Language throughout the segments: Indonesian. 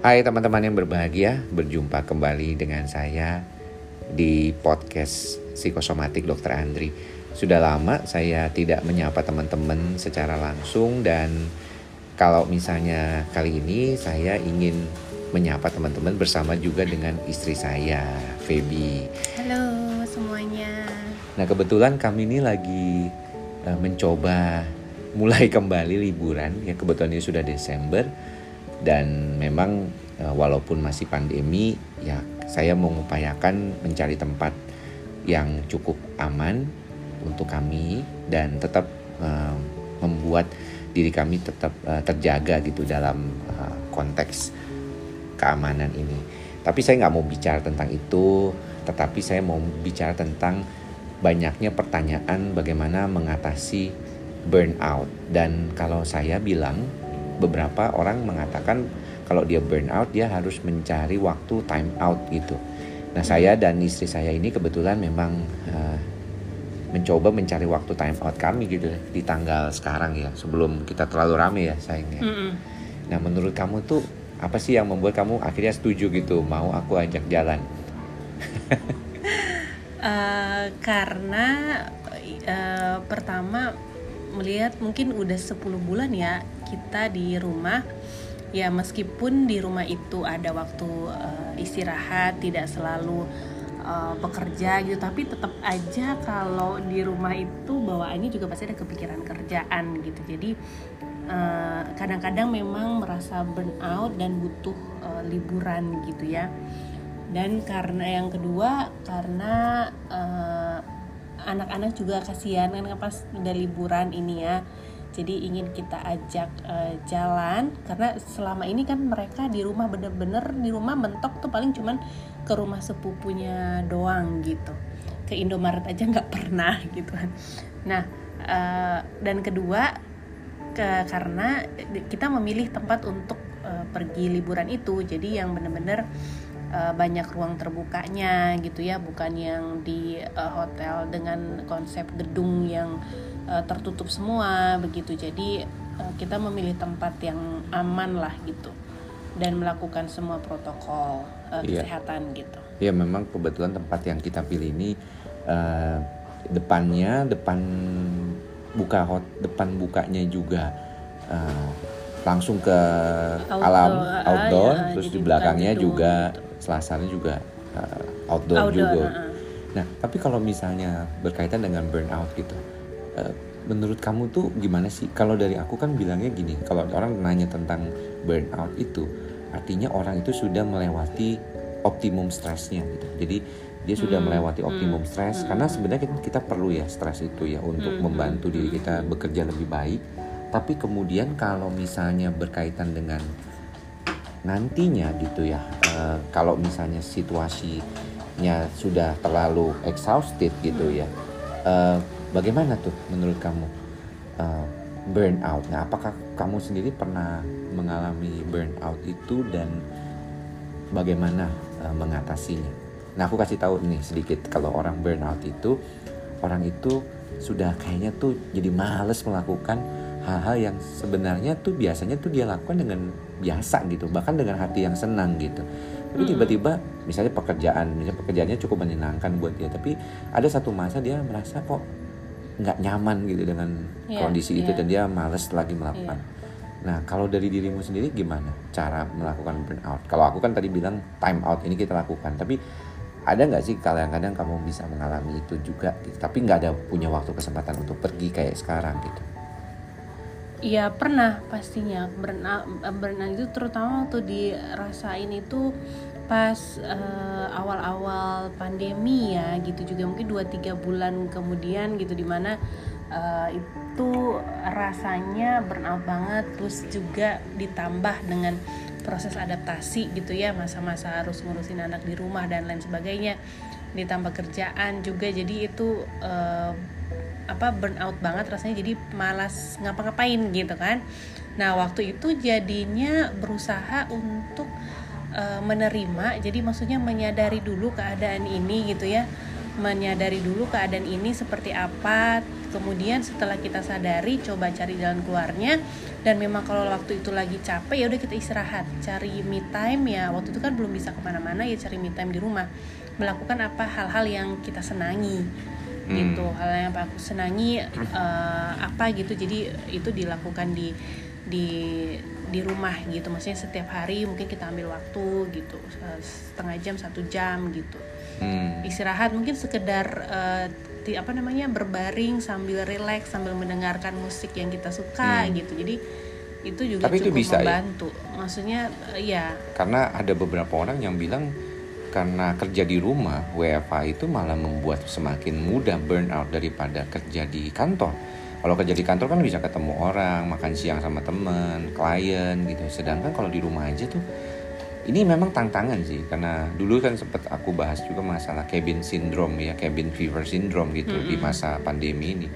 Hai teman-teman yang berbahagia, berjumpa kembali dengan saya di podcast Psikosomatik Dr. Andri. Sudah lama saya tidak menyapa teman-teman secara langsung dan kalau misalnya kali ini saya ingin menyapa teman-teman bersama juga dengan istri saya, Feby. Halo semuanya. Nah, kebetulan kami ini lagi uh, mencoba mulai kembali liburan ya kebetulan ini sudah Desember dan memang uh, walaupun masih pandemi ya saya mengupayakan mencari tempat yang cukup aman untuk kami dan tetap uh, membuat diri kami tetap uh, terjaga gitu dalam uh, konteks keamanan ini. Tapi saya nggak mau bicara tentang itu, tetapi saya mau bicara tentang banyaknya pertanyaan bagaimana mengatasi burnout dan kalau saya bilang beberapa orang mengatakan kalau dia burnout dia harus mencari waktu time out gitu. Nah saya dan istri saya ini kebetulan memang uh, mencoba mencari waktu time out kami gitu di tanggal sekarang ya sebelum kita terlalu rame ya sayangnya. Mm -hmm. Nah menurut kamu tuh apa sih yang membuat kamu akhirnya setuju gitu mau aku ajak jalan? uh, karena uh, pertama melihat mungkin udah 10 bulan ya kita di rumah. Ya meskipun di rumah itu ada waktu uh, istirahat tidak selalu uh, bekerja gitu tapi tetap aja kalau di rumah itu bawaannya juga pasti ada kepikiran kerjaan gitu. Jadi kadang-kadang uh, memang merasa burnout dan butuh uh, liburan gitu ya. Dan karena yang kedua karena uh, anak-anak juga kasihan kan pas udah liburan ini ya. Jadi ingin kita ajak uh, jalan karena selama ini kan mereka di rumah bener-bener di rumah mentok tuh paling cuman ke rumah sepupunya doang gitu. Ke Indomaret aja nggak pernah gitu kan. Nah uh, dan kedua ke karena kita memilih tempat untuk uh, pergi liburan itu. Jadi yang bener-bener uh, banyak ruang terbukanya gitu ya bukan yang di uh, hotel dengan konsep gedung yang uh, tertutup semua begitu. Jadi uh, kita memilih tempat yang aman lah gitu dan melakukan semua protokol uh, iya. kesehatan gitu. Ya memang kebetulan tempat yang kita pilih ini uh, depannya depan buka hot depan bukanya juga uh, langsung ke outdoor, alam outdoor ya, terus di belakangnya juga gitu selasarnya juga uh, outdoor, outdoor juga. Uh. Nah, tapi kalau misalnya berkaitan dengan burnout gitu, uh, menurut kamu tuh gimana sih? Kalau dari aku kan bilangnya gini, kalau orang nanya tentang burnout itu, artinya orang itu sudah melewati optimum stresnya gitu. Jadi dia sudah hmm, melewati optimum hmm, stres hmm, karena sebenarnya kita, kita perlu ya stres itu ya untuk hmm, membantu diri kita bekerja lebih baik. Tapi kemudian kalau misalnya berkaitan dengan nantinya gitu ya uh, kalau misalnya situasinya sudah terlalu exhausted gitu ya uh, bagaimana tuh menurut kamu uh, burnout? Nah apakah kamu sendiri pernah mengalami burnout itu dan bagaimana uh, mengatasinya? Nah aku kasih tahu nih sedikit kalau orang burnout itu orang itu sudah kayaknya tuh jadi males melakukan hal-hal yang sebenarnya tuh biasanya tuh dia lakukan dengan biasa gitu bahkan dengan hati yang senang gitu tapi tiba-tiba misalnya pekerjaan misalnya pekerjaannya cukup menyenangkan buat dia tapi ada satu masa dia merasa kok nggak nyaman gitu dengan yeah, kondisi yeah. itu iya. dan dia males lagi melakukan yeah. Nah, kalau dari dirimu sendiri gimana cara melakukan burnout? Kalau aku kan tadi bilang time out ini kita lakukan, tapi ada nggak sih kadang-kadang kamu bisa mengalami itu juga, gitu. tapi nggak ada punya waktu kesempatan untuk pergi kayak sekarang gitu? Iya pernah pastinya. Berenang itu terutama waktu dirasain itu pas uh, awal-awal pandemi ya gitu. Juga mungkin 2-3 bulan kemudian gitu di mana uh, itu rasanya burnout banget. Terus juga ditambah dengan proses adaptasi gitu ya masa-masa harus ngurusin anak di rumah dan lain sebagainya. Ditambah kerjaan juga. Jadi itu uh, apa burnout banget rasanya jadi malas ngapa-ngapain gitu kan. Nah waktu itu jadinya berusaha untuk uh, menerima jadi maksudnya menyadari dulu keadaan ini gitu ya. Menyadari dulu keadaan ini seperti apa kemudian setelah kita sadari coba cari jalan keluarnya dan memang kalau waktu itu lagi capek ya udah kita istirahat. Cari me time ya waktu itu kan belum bisa ke mana-mana ya cari me time di rumah. Melakukan apa hal-hal yang kita senangi hmm. gitu hal yang aku senangi uh, apa gitu jadi itu dilakukan di di di rumah gitu maksudnya setiap hari mungkin kita ambil waktu gitu setengah jam satu jam gitu hmm. istirahat mungkin sekedar uh, di, apa namanya berbaring sambil rileks sambil mendengarkan musik yang kita suka hmm. gitu jadi itu juga Tapi cukup itu bisa, ya? membantu ya? maksudnya uh, ya karena ada beberapa orang yang bilang karena kerja di rumah WFH itu malah membuat semakin mudah burnout daripada kerja di kantor. Kalau kerja di kantor kan bisa ketemu orang makan siang sama temen klien gitu. Sedangkan kalau di rumah aja tuh ini memang tantangan sih. Karena dulu kan sempat aku bahas juga masalah cabin syndrome ya cabin fever syndrome gitu mm -hmm. di masa pandemi ini.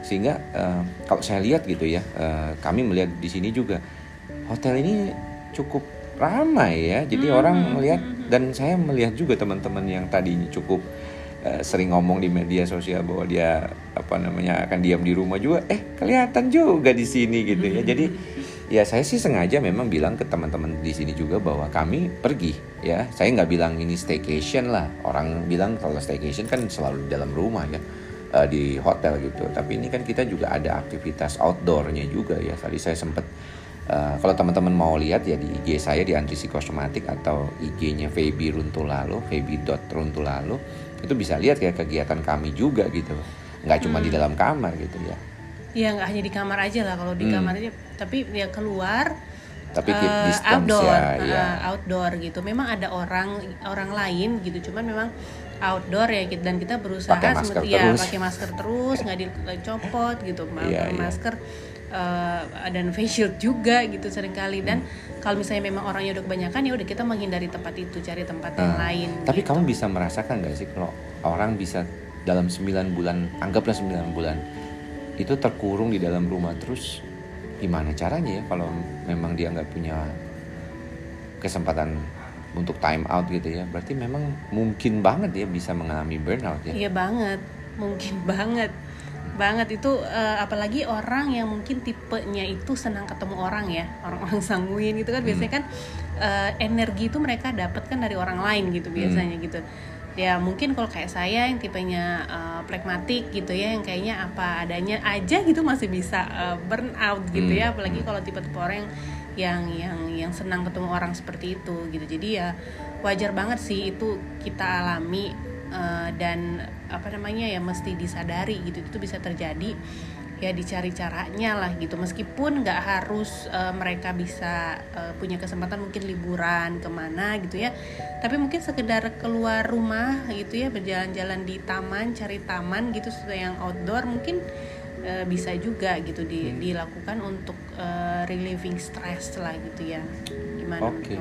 Sehingga uh, kalau saya lihat gitu ya uh, kami melihat di sini juga hotel ini cukup ramai ya. Jadi mm -hmm. orang melihat dan saya melihat juga teman-teman yang tadinya cukup uh, sering ngomong di media sosial bahwa dia apa namanya akan diam di rumah juga eh kelihatan juga di sini gitu ya. Jadi ya saya sih sengaja memang bilang ke teman-teman di sini juga bahwa kami pergi ya. Saya nggak bilang ini staycation lah. Orang bilang kalau staycation kan selalu di dalam rumah ya uh, di hotel gitu. Tapi ini kan kita juga ada aktivitas outdoornya juga ya. Tadi saya sempat Uh, kalau teman-teman mau lihat ya di IG saya di Antrisi Kosmetik atau IG-nya Feby Runtulalo, Feby.runtulalo itu bisa lihat ya kegiatan kami juga gitu, nggak cuma hmm. di dalam kamar gitu ya. Iya nggak hanya di kamar aja lah kalau di hmm. kamar aja, tapi ya keluar. Tapi keep uh, distance outdoor, ya, ya. Uh, outdoor gitu. Memang ada orang orang lain gitu, cuman memang outdoor ya gitu dan kita berusaha pakai masker ya pakai masker terus nggak dicopot gitu, pakai yeah, iya. masker. Yeah uh, dan face shield juga gitu sering kali dan hmm. kalau misalnya memang orangnya udah kebanyakan ya udah kita menghindari tempat itu cari tempat uh, yang lain tapi gitu. kamu bisa merasakan gak sih kalau orang bisa dalam 9 bulan anggaplah 9 bulan itu terkurung di dalam rumah terus gimana caranya ya kalau memang dia nggak punya kesempatan untuk time out gitu ya berarti memang mungkin banget ya bisa mengalami burnout ya iya banget mungkin banget banget itu uh, apalagi orang yang mungkin tipenya itu senang ketemu orang ya orang-orang sanguin gitu kan hmm. biasanya kan uh, energi itu mereka dapatkan dari orang lain gitu hmm. biasanya hmm. gitu ya mungkin kalau kayak saya yang tipenya uh, pragmatik gitu ya yang kayaknya apa adanya aja gitu masih bisa uh, burn out gitu hmm. ya apalagi kalau tipe-tipe orang yang yang yang senang ketemu orang seperti itu gitu jadi ya wajar banget sih itu kita alami uh, dan apa namanya ya mesti disadari gitu. Itu bisa terjadi ya dicari caranya lah gitu. Meskipun nggak harus uh, mereka bisa uh, punya kesempatan mungkin liburan ke mana gitu ya. Tapi mungkin sekedar keluar rumah gitu ya berjalan-jalan di taman cari taman gitu sesuatu yang outdoor mungkin uh, bisa juga gitu di, hmm. dilakukan untuk uh, relieving stress lah gitu ya. Gimana okay.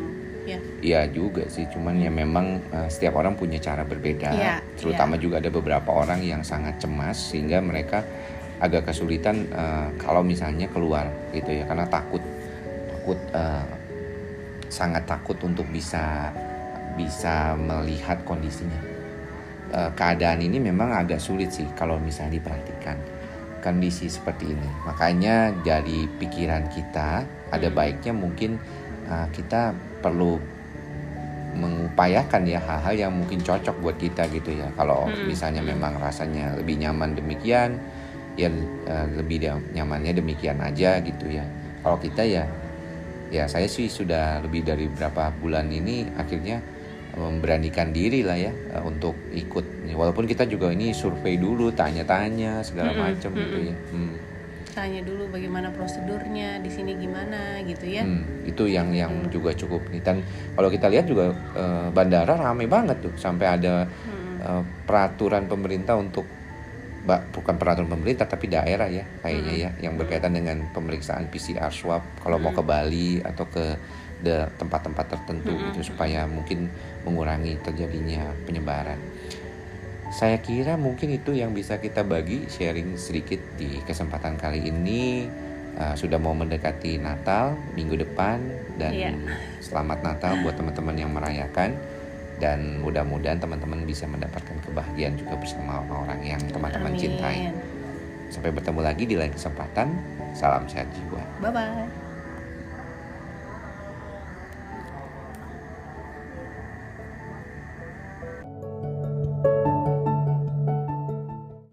Iya juga sih, cuman ya memang uh, setiap orang punya cara berbeda. Ya, Terutama ya. juga ada beberapa orang yang sangat cemas sehingga mereka agak kesulitan uh, kalau misalnya keluar gitu ya, karena takut takut uh, sangat takut untuk bisa bisa melihat kondisinya. Uh, keadaan ini memang agak sulit sih kalau misalnya diperhatikan kondisi seperti ini. Makanya dari pikiran kita ada hmm. baiknya mungkin uh, kita perlu mengupayakan ya hal-hal yang mungkin cocok buat kita gitu ya kalau hmm. misalnya memang rasanya lebih nyaman demikian ya uh, lebih nyamannya demikian aja gitu ya kalau kita ya ya saya sih sudah lebih dari berapa bulan ini akhirnya memberanikan diri lah ya uh, untuk ikut walaupun kita juga ini survei dulu tanya-tanya segala hmm. macam hmm. gitu ya hmm tanya dulu bagaimana prosedurnya di sini gimana gitu ya hmm, itu yang yang hmm. juga cukup nih dan kalau kita lihat juga uh, bandara ramai banget tuh sampai ada hmm. uh, peraturan pemerintah untuk bukan peraturan pemerintah tapi daerah ya kayaknya hmm. ya yang berkaitan dengan pemeriksaan PCR swab kalau hmm. mau ke Bali atau ke tempat-tempat tertentu hmm. gitu supaya mungkin mengurangi terjadinya penyebaran saya kira mungkin itu yang bisa kita bagi sharing sedikit di kesempatan kali ini uh, sudah mau mendekati Natal minggu depan dan yeah. selamat Natal buat teman-teman yang merayakan dan mudah-mudahan teman-teman bisa mendapatkan kebahagiaan juga bersama orang-orang yang teman-teman cintai. Sampai bertemu lagi di lain kesempatan. Salam sehat jiwa. Bye bye.